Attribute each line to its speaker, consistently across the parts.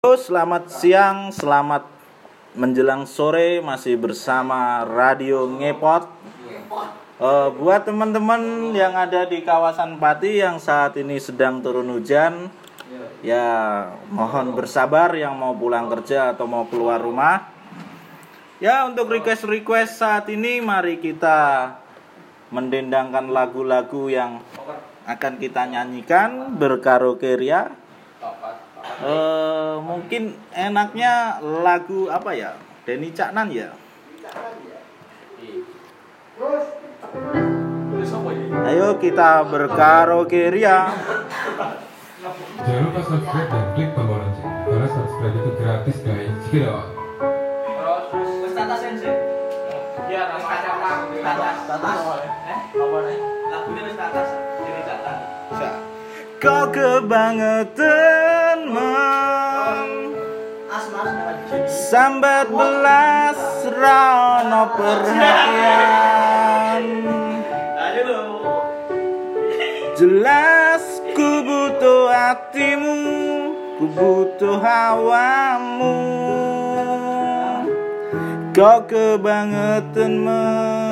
Speaker 1: Halo, selamat siang, selamat menjelang sore masih bersama Radio Ngepot. Eh, buat teman-teman yang ada di kawasan Pati yang saat ini sedang turun hujan, ya mohon bersabar yang mau pulang kerja atau mau keluar rumah. Ya untuk request-request saat ini mari kita mendendangkan lagu-lagu yang akan kita nyanyikan berkaraoke ria. Eh, mungkin enaknya lagu apa ya? Denny Caknan ya. Ayo kita berkaraoke ria.
Speaker 2: Jangan lupa subscribe dan klik tombol lonceng Karena subscribe itu gratis guys Gitu
Speaker 3: Terus wis tata sensei. Iya, wis kacang lagu. Tatas. Tatas. Eh? Apa
Speaker 1: Kau kebangetan. Sambat belas rano perhatian. Jelas ku butuh hatimu Ku butuh hawamu Kau kebangetan men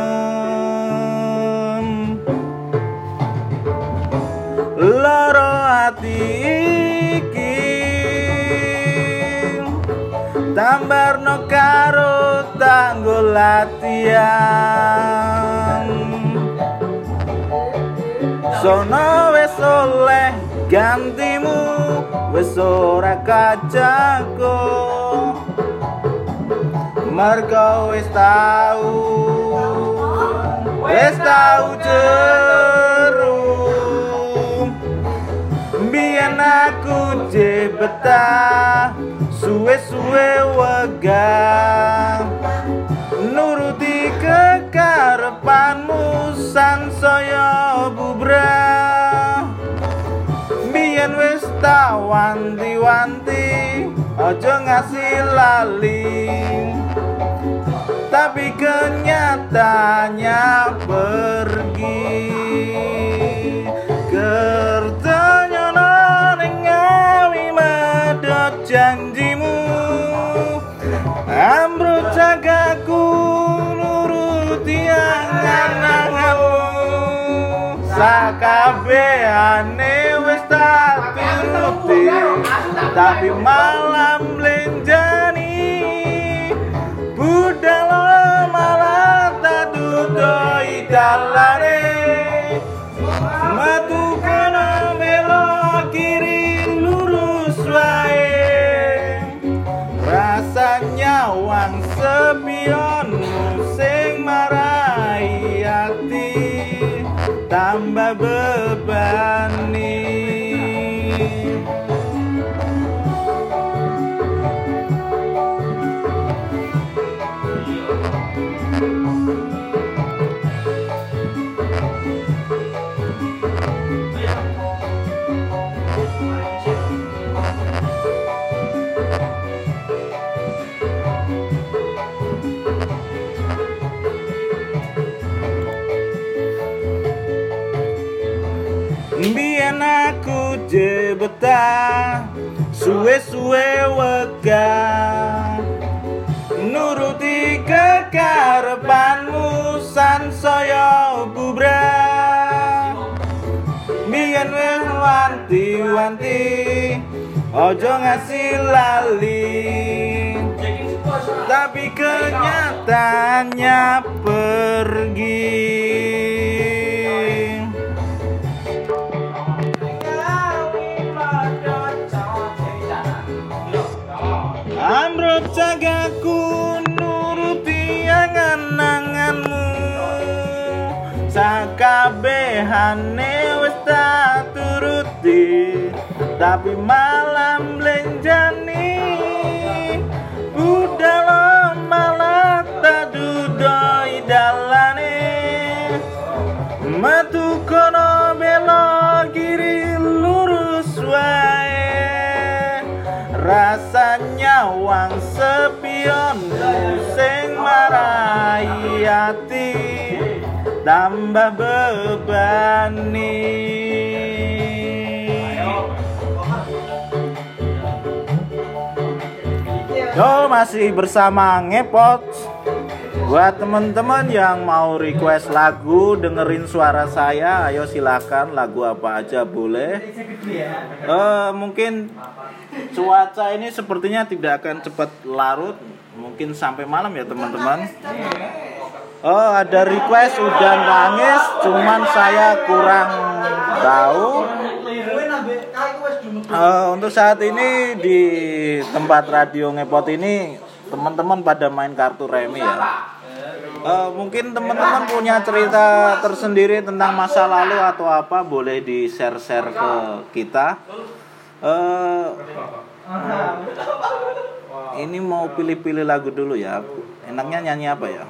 Speaker 1: Loro hati iki. Tambarno karo tanggo latihan. Sono wis oleh gantimu wis ora kacaku Mergo wis tau wis tau jeru Biyen aku jebetah suwe-suwe wegah. Nuruti kekarepanmu sansaya bubrah. Biyen wis tak wanti-wanti aja ngasih lali. Tapi kenyataannya pergi sakabehane wis tak turuti tapi malam lenjani budal malah tak dudoi dalane tambah jebetah suwe-suwe wegah nuruti kekarepanmu sansaya bubrah Biyen wis wanti-wanti ojo ngasih lali. Tapi kenyataannya pergi Sakabehane wis tak turuti Tapi malam lenjani Budal malah tak dudoi dalane. Metu kono belok kiri lurus wae. Rasanya wang sepion sing marai hati tambah bebani Yo masih bersama ngepot. Buat teman-teman yang mau request lagu dengerin suara saya Ayo silakan. Lagu apa aja boleh. Eh Mungkin cuaca ini sepertinya tidak akan cepat larut. Mungkin sampai malam ya teman-teman Oh ada request udan nangis Cuman saya kurang tahu Uh, untuk saat ini di tempat radio ngepot ini teman-teman pada main kartu remi ya. Uh, mungkin teman-teman punya cerita tersendiri tentang masa lalu atau apa boleh di share-share ke kita. Uh, ini mau pilih-pilih lagu dulu ya. Enaknya nyanyi apa ya?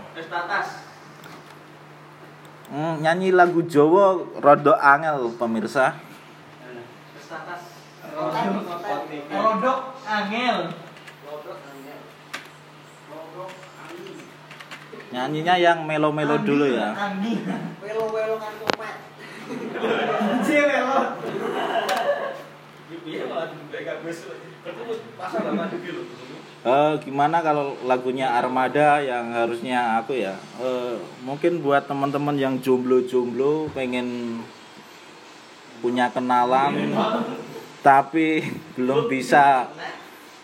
Speaker 1: Hmm, nyanyi lagu Jawa Rodo Angel pemirsa.
Speaker 3: Rodok angel.
Speaker 1: Nyanyinya yang melo-melo dulu ya.
Speaker 3: Welo-welo kan.
Speaker 1: Eh, gimana kalau lagunya Armada yang harusnya aku ya? Eh, mungkin buat teman-teman yang jomblo-jomblo pengen punya kenalan tapi belum bisa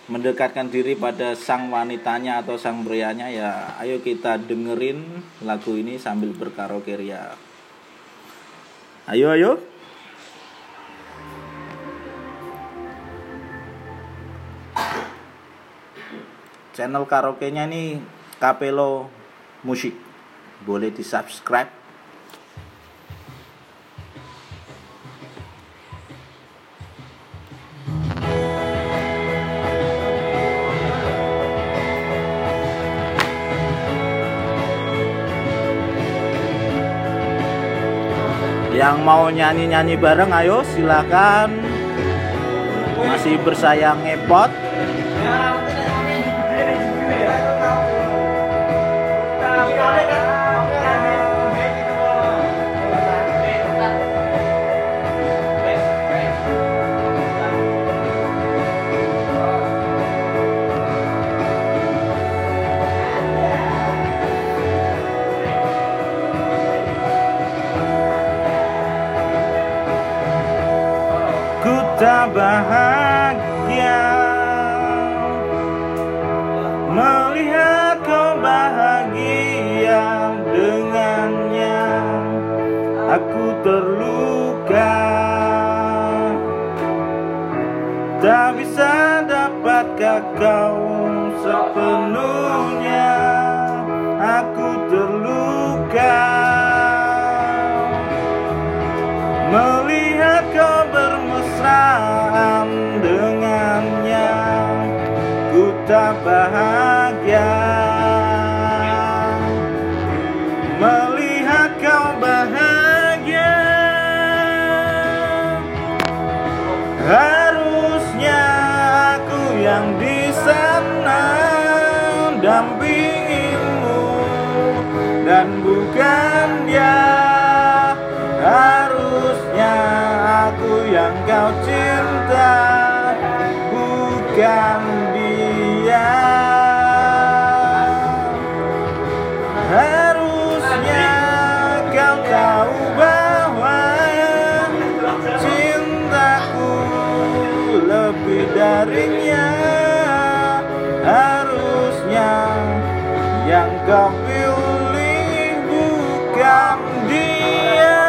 Speaker 1: mendekatkan diri pada sang wanitanya atau sang prianya ya ayo kita dengerin lagu ini sambil berkaraoke ria. Ayo ayo channel karaoke-nya ini Kapelo Musik boleh di subscribe Yang mau nyanyi-nyanyi bareng ayo silakan. Masih bersayang ngepot. Ku tak bahagia Melihat kau bahagia dengannya. Aku terluka. Tak bisa dapatkah kau bahagia. Melihat kau bahagia. Harusnya aku yang di sana dampingimu. Dan bukan dia. Harusnya aku yang kau cinta. Bukan kau pilih bukan dia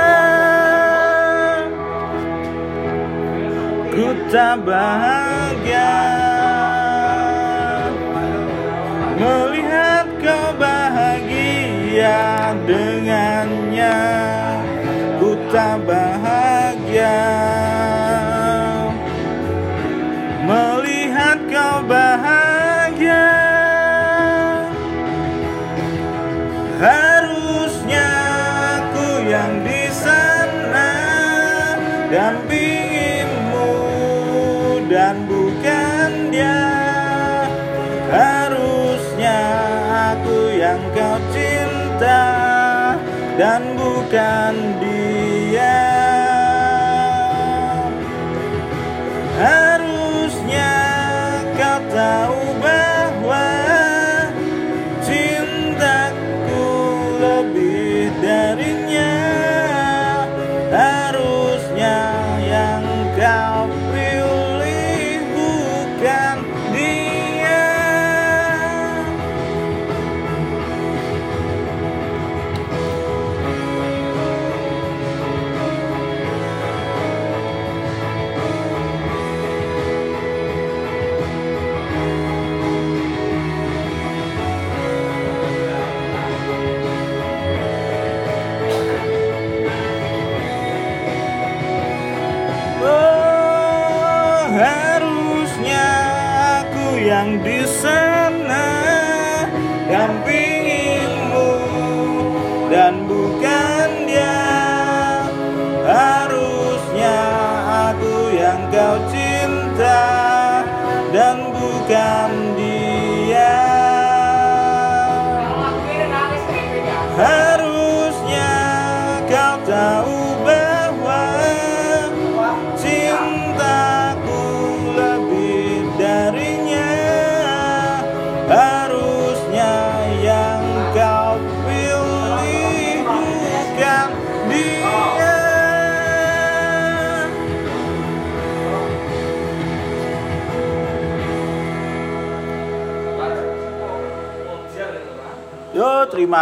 Speaker 1: Ku tak bahagia dan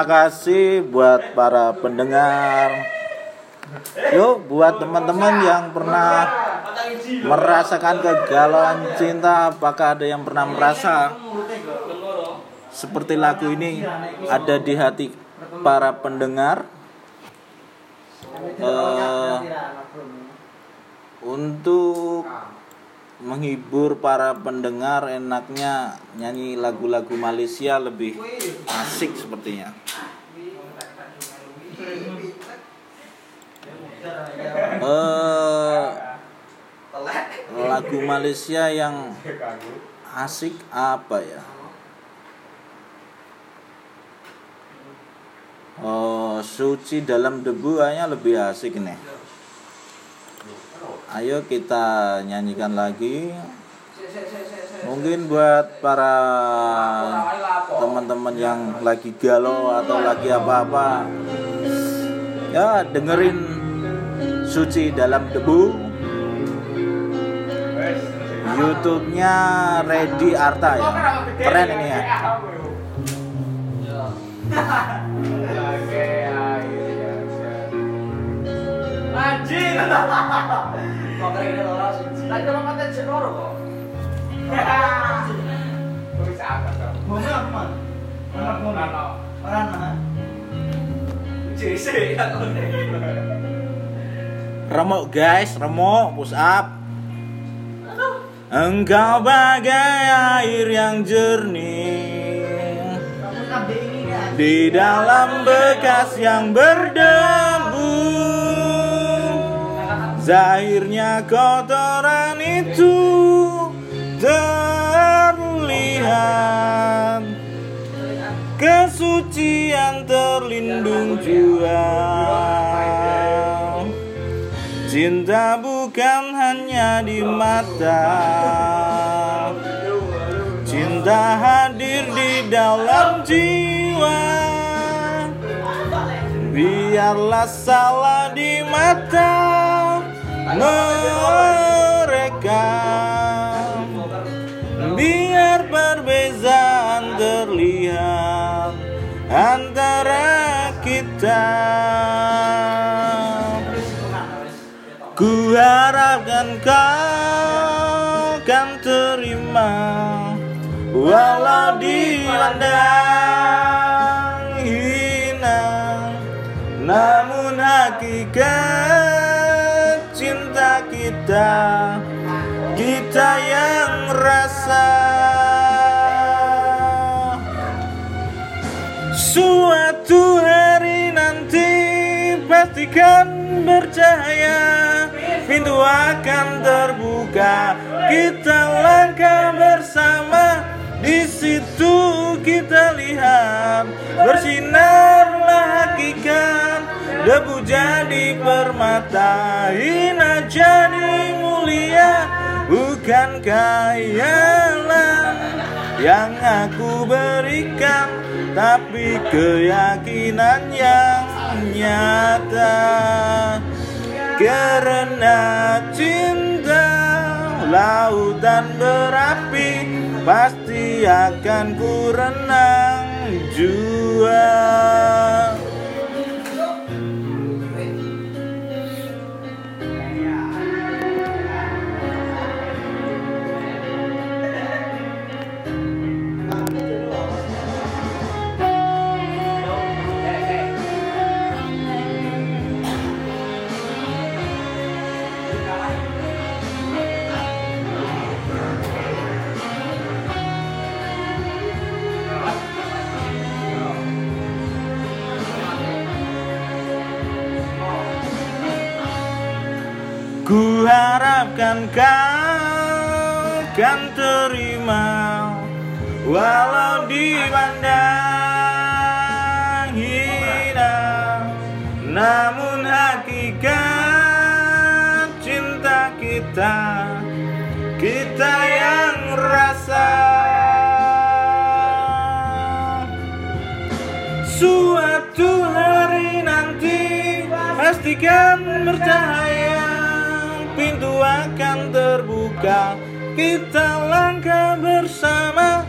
Speaker 1: terima kasih buat para pendengar. Yo, buat teman-teman yang pernah merasakan kegalauan cinta, apakah ada yang pernah merasa seperti lagu ini ada di hati para pendengar? Eh, untuk menghibur para pendengar enaknya nyanyi lagu-lagu Malaysia lebih asik sepertinya. Eh, lagu Malaysia yang asik apa ya? Oh, suci dalam debu kayaknya lebih asik nih. Ayo kita nyanyikan lagi. Mungkin buat para teman-teman yang lagi galau atau lagi apa-apa, ya dengerin suci dalam debu. YouTube-nya Ready Arta ya, keren ini ya.
Speaker 3: Anjing. Kata cek loro kok. Apa
Speaker 4: apa man? Anak.
Speaker 1: Remuk guys, remuk, push up. Engkau bagai air yang jernih
Speaker 4: ya.
Speaker 1: di dalam bekas yang berdebu. Zahirnya kotoran itu terlihat. Kesucian terlindung jua Cinta bukan hanya di mata. Cinta hadir di dalam jiwa. Biarlah salah di mata mereka Biar perbezaan terlihat antara kita. Ku harapkan kau kan terima Walau dipandang hina. Namun hakikat kita Kita yang rasa Suatu hari nanti pastikan bercahaya Pintu akan terbuka Kita langkah bersama di situ kita lihat Bersinarlah hakikat Debu jadi permata Hina jadi mulia. Bukan khayalan Yang aku berikan Tapi keyakinan yang nyata? Karena cinta Lautan berapi Pasti akan ku renang jua Walau dipandang hina Namun hakikat cinta kita Kita yang rasa. Suatu hari nanti Pastikan bercahaya Pintu akan terbuka Kita langkah bersama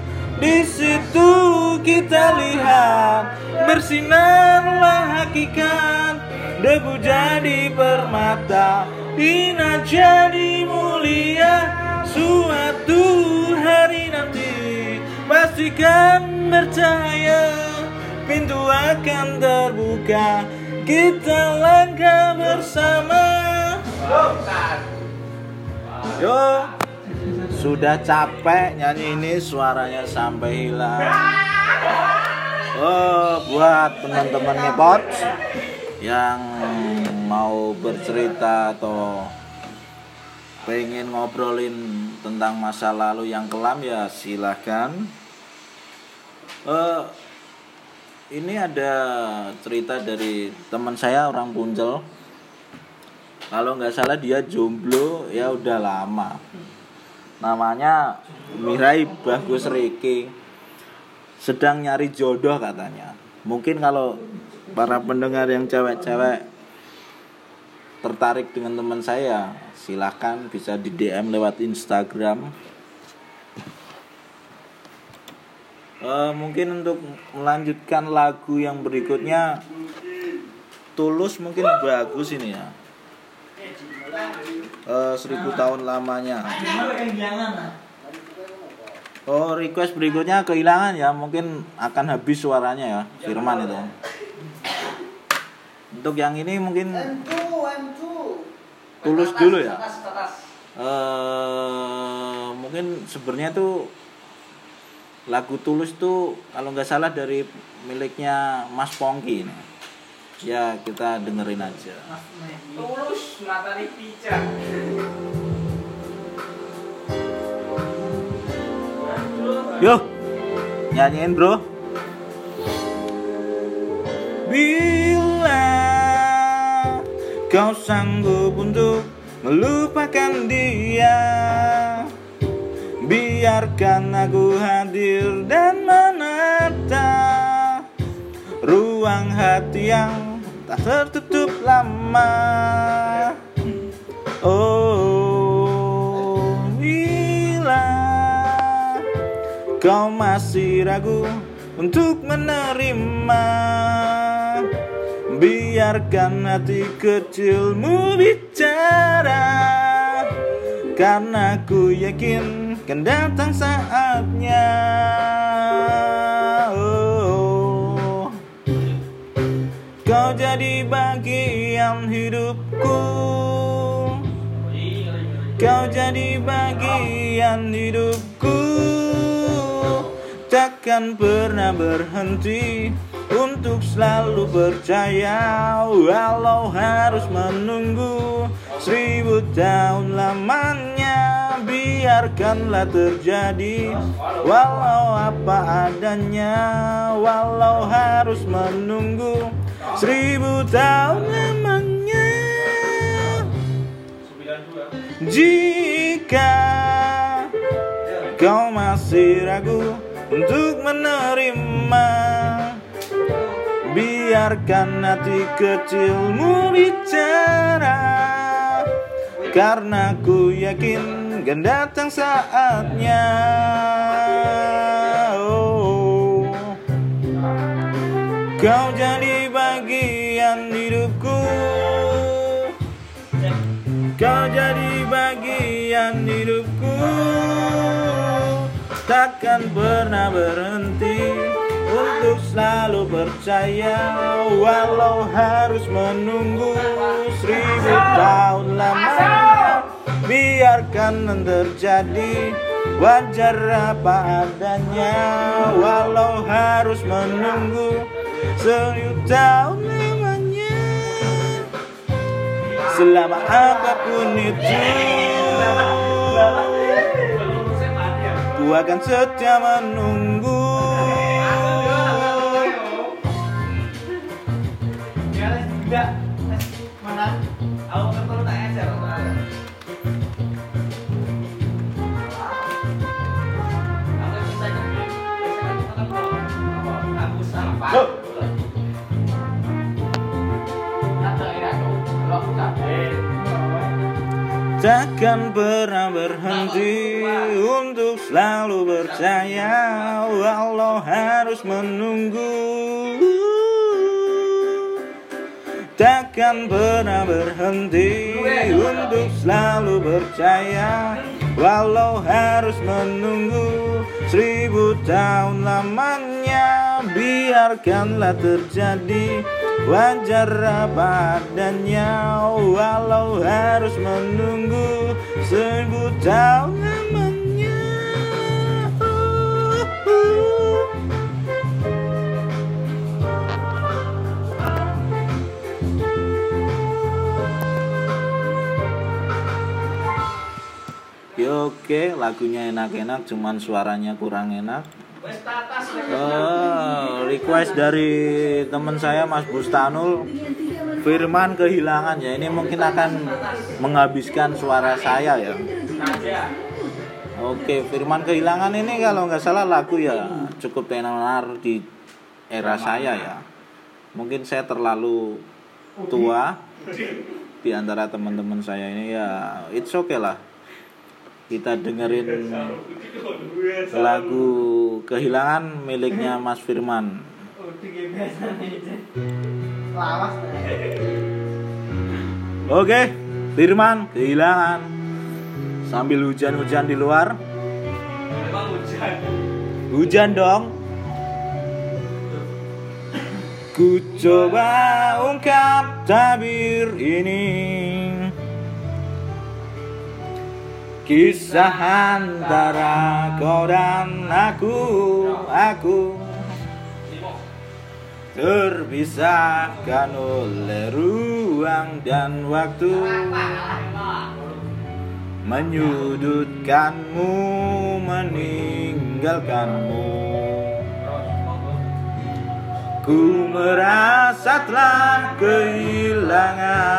Speaker 1: Di situ kita lihat Bersinarlah hakikat. Debu jadi permata Hina jadi mulia. Suatu hari nanti Pastikan bercahaya. Pintu akan terbuka Kita langkah bersama. Yo Sudah capek nyanyi ini suaranya sampai hilang Oh buat teman-teman ngepot Yang mau bercerita atau pengen ngobrolin tentang masa lalu yang kelam ya silahkan Eh, ini ada cerita dari teman saya orang Puncel. Kalau nggak salah dia jomblo ya udah lama. Namanya Mirai Bagus Riki. Sedang nyari jodoh katanya. Mungkin kalau para pendengar yang cewek-cewek tertarik dengan teman saya, silahkan bisa di DM lewat Instagram Eh, mungkin untuk melanjutkan lagu yang berikutnya Tulus mungkin bagus ini ya Eh, seribu tahun lamanya. Oh request berikutnya kehilangan ya. Mungkin akan habis suaranya ya Firman itu. Untuk yang ini mungkin Tulus dulu ya. Eh mungkin sebenarnya tuh lagu Tulus tuh kalau nggak salah dari miliknya Mas Pongki ini. Ya kita dengerin aja.
Speaker 3: Tulus matahari pijak.
Speaker 1: Yo, nyanyiin bro. Bila kau sanggup untuk melupakan dia Biarkan aku hadir dan menata Ruang hati yang tak tertutup lama. Oh, bila kau masih ragu untuk menerima. Biarkan hati kecilmu bicara. Karena ku yakin kan datang saatnya jadi bagian hidupku. Kau jadi bagian hidupku. Takkan pernah berhenti Untuk selalu percaya Walau harus menunggu Seribu tahun lamanya. Biarkanlah terjadi Walau apa adanya Walau harus menunggu Seribu tahun lamanya Jika kau masih ragu untuk menerima Biarkan hati kecilmu bicara. Karena ku yakin kan datang saatnya. Oh. Kau jadi bagian hidupku. Kau jadi bagian hidupku. Takkan pernah berhenti Untuk selalu percaya Walau harus menunggu Seribu tahun lamanya. Biarkan terjadi Wajar apa adanya Walau harus menunggu Seribu tahun lamanya Selama apa pun itu. Ku akan setia menunggu Takkan pernah berhenti untuk selalu percaya Walau harus menunggu. Takkan pernah berhenti untuk selalu percaya Walau harus menunggu. Seribu tahun lamanya Biarkanlah terjadi wajar apa adanya Walau harus menunggu seribu tahun lamanya Ya oke, lagunya enak-enak, cuman suaranya kurang enak. Oh, request dari teman saya Mas Bustanul. Firman kehilangan. Ya ini mungkin akan menghabiskan suara saya ya. Oke Firman kehilangan ini kalau nggak salah lagu ya cukup tenar di era saya ya. Mungkin saya terlalu tua di antara teman-teman saya ini ya it's okay lah kita dengerin lagu kehilangan miliknya Mas Firman.
Speaker 4: Lawas.
Speaker 1: Oke Firman kehilangan. Sambil hujan-hujan di luar. Hujan dong. Ku coba ungkap tabir ini Kisah antara kau dan aku Aku. Terpisahkan oleh ruang dan waktu. Menyudutkanmu Meninggalkanmu. Ku merasa telah kehilangan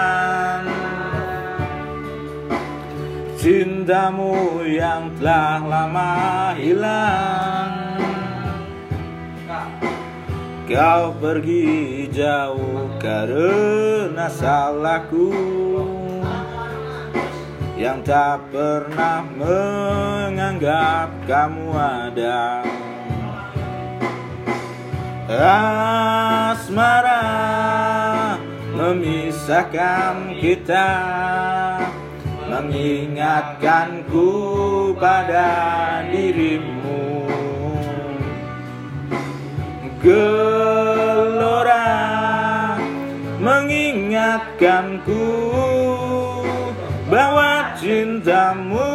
Speaker 1: Cintamu yang telah lama hilang. Kau pergi jauh karena salahku. Yang tak pernah menganggap kamu ada. Asmara memisahkan kita Mengingatkanku pada dirimu. Gelora mengingatkanku Bahwa cintamu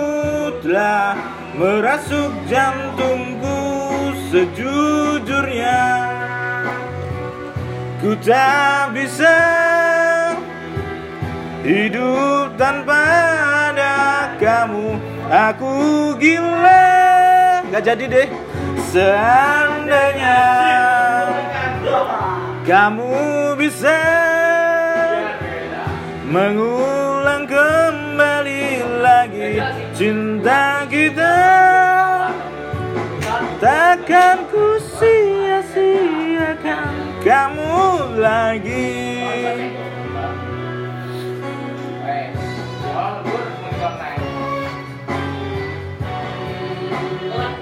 Speaker 1: telah merasuk jantungku sejujurnya. Ku tak bisa hidup tanpa kamu Aku gila. Gak jadi deh. Seandainya Kamu bisa Mengulang kembali lagi Cinta kita Takkan ku sia-siakan kamu lagi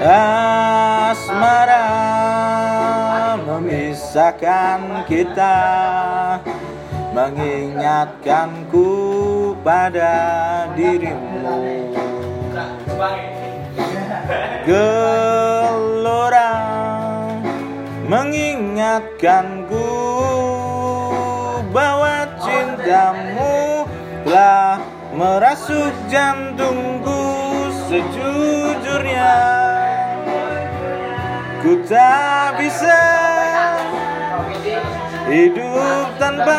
Speaker 1: Asmara memisahkan kita Mengingatkanku pada dirimu. Gelora mengingatkanku bahwa cintamu telah merasuk jantungku sejujurnya ku tak bisa hidup tanpa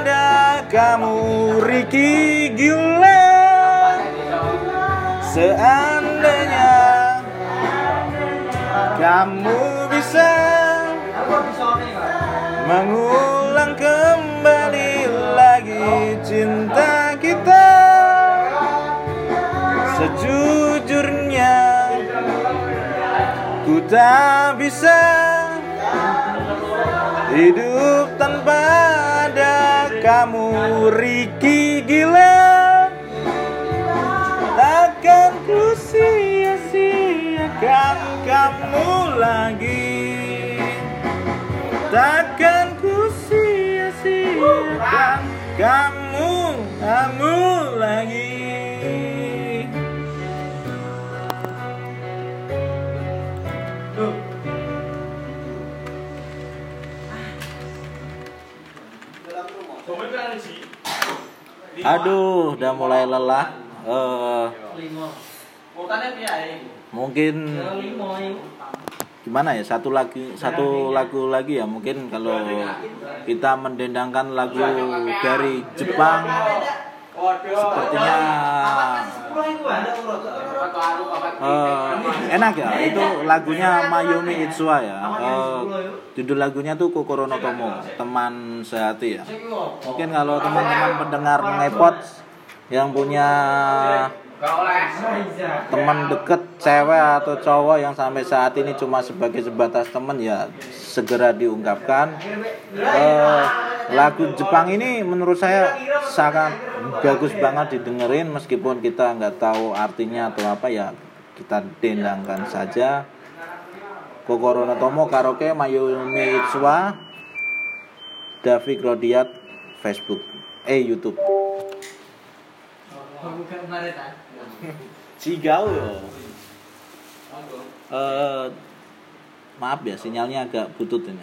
Speaker 1: ada kamu Ricky gila seandainya kamu bisa mengulang kembali lagi cinta kita sejujurnya tak bisa hidup tanpa ada kamu. Ricky gila takkan ku sia-siakan kamu lagi. Takkan ku sia-siakan kamu kamu lagi aduh udah mulai lelah. Eh, mungkin gimana ya satu lagi satu lagu lagi ya mungkin kalau kita mendendangkan lagu dari Jepang sepertinya eh, enak ya? Itu lagunya Mayumi Itsua ya. Eh, judul lagunya tuh Kokoro no Tomo teman sehati ya. Mungkin kalau teman-teman pendengar ngepot yang punya teman deket cewek atau cowok yang sampai saat ini cuma sebagai sebatas teman ya segera diungkapkan. Eh, lagu Jepang ini menurut saya sangat bagus banget didengerin meskipun kita nggak tahu artinya atau apa ya kita dendangkan saja Kokoro no Tomo Karaoke Mayumi Itsua Davik Rodiat Facebook eh YouTube Cigau yo. Eh, maaf ya sinyalnya agak butut ini.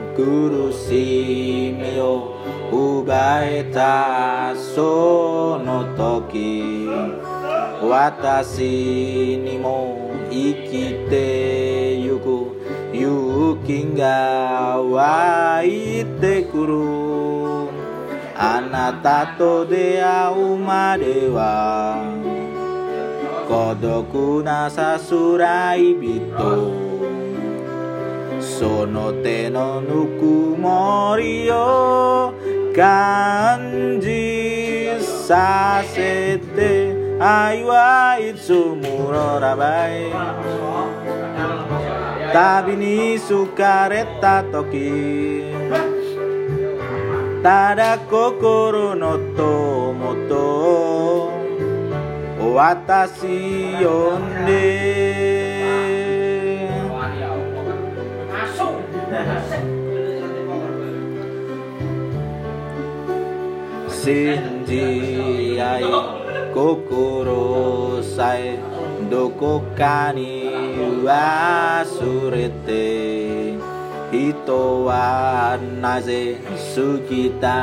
Speaker 1: 苦しみを奪えたその時私にも生きてゆく勇気が湧いてくる。あなたと出会うまでは孤独なさすらい人。その手のぬくもりを感じさせて愛はいつものらばい旅に好かれた時ただ心の友と私呼んで Shinji ai kokoro sai dokokani wa surete Hito wa naze sukita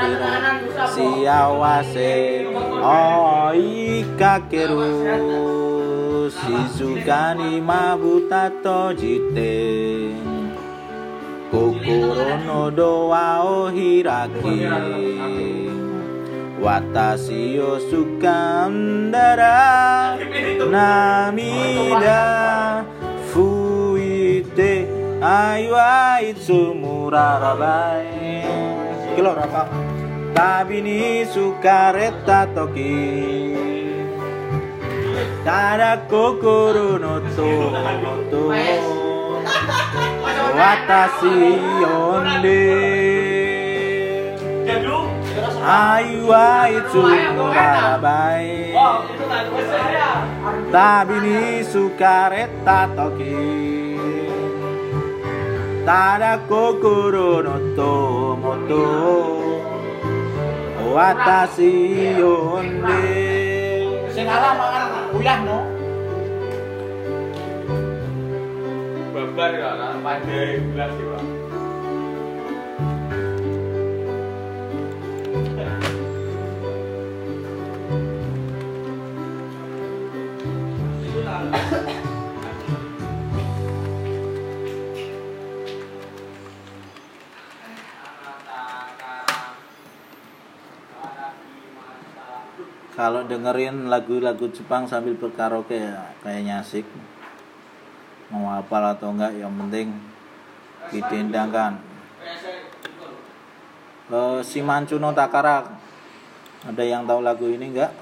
Speaker 1: dira siawase oi kakeru shizukani mabutato tojite 心のドアを開き私を掴んだら涙拭いて愛はいつもララバイキロラバ旅に好かれ た時 Tada kokoro no tomoto Watashi yonde
Speaker 3: Jadu.
Speaker 1: Ayu itu. Tabi ni sukareta toki Tada kokoro no tomoto Watashi yonde
Speaker 4: Sing no.
Speaker 3: Babar ya, lah pandai gelas sih, Pak.
Speaker 1: Kalau dengerin lagu-lagu Jepang sambil berkaraoke ya kayaknya asik. Mau hafal atau enggak yang penting didendangkan. Si Mancuno Takara ada yang tahu lagu ini enggak?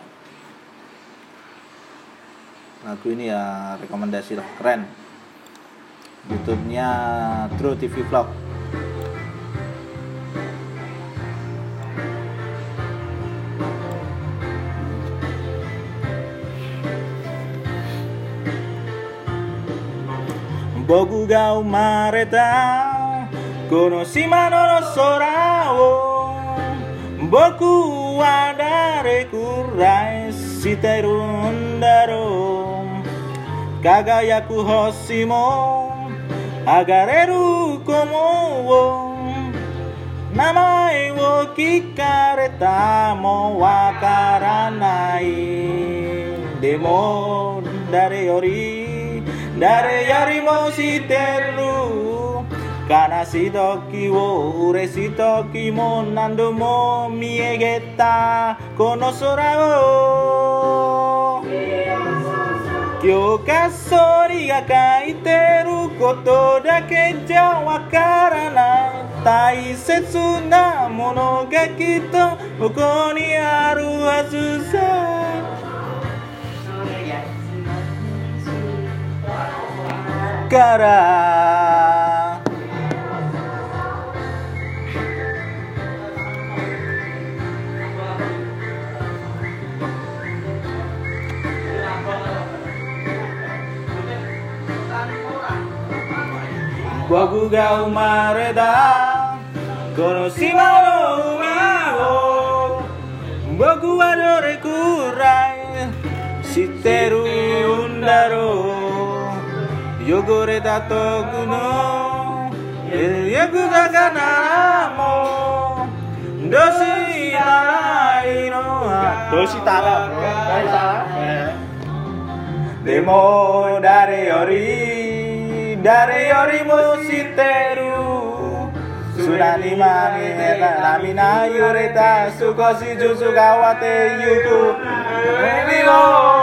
Speaker 1: Lagu ini ya rekomendasi lah keren. YouTube-nya True TV Vlog. 僕が生まれたこの島の空を僕は誰くらいしてるんだろう輝く星も上がれる子も名前を聞かれたもわからない。でも誰より誰よりも知ってる。悲しい時を嬉しい時も何度も見上げた。この空を教科書にが書いてることだけじゃわからない。大切なものがきっとここにあるはずさ。negara. Waku ga Kono Konoshiwa no umago Boku wa no Si Shiteru undaro. 汚れた遠くのよく魚もどうしたらいいのどうしたらでも誰より誰よりも知ってる砂にまみれた波が揺れた少しずつ変わってゆく海を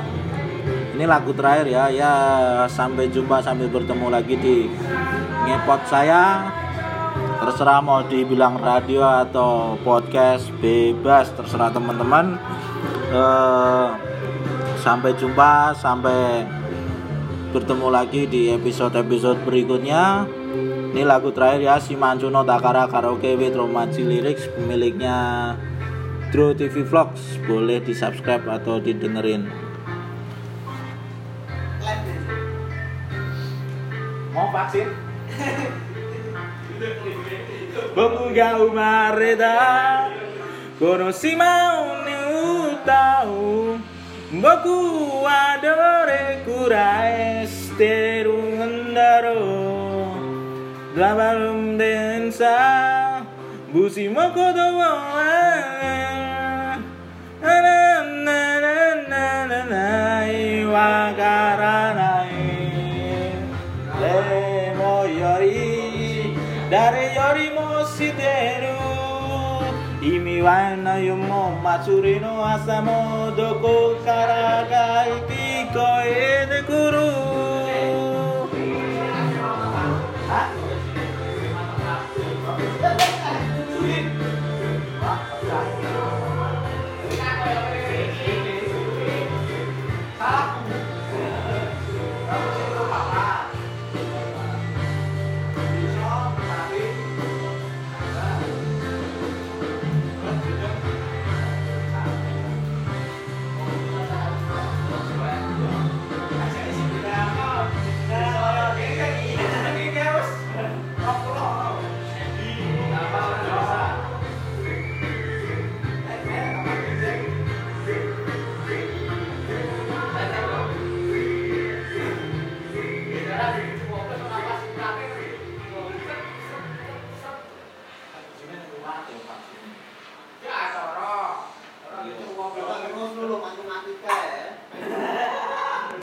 Speaker 1: ini lagu terakhir ya. Ya sampai jumpa sampai bertemu lagi di ngepot saya. Terserah mau dibilang radio atau podcast bebas terserah teman-teman. Eh, sampai jumpa sampai bertemu lagi di episode-episode berikutnya. Ini lagu terakhir ya si Mancuno Takara Karaoke with Romansi Lyrics pemiliknya True TV Vlogs. Boleh di subscribe atau didengerin mau vaksin Bokuga umareda Konoshima ni utau Boku wa dore kurai shiteru ndaro Dabarum densa busi moko do wa Na na na na na na Iwakarana 誰よりも知ってる。意味はないよもう祭りの朝もどこからか聞こえてくる。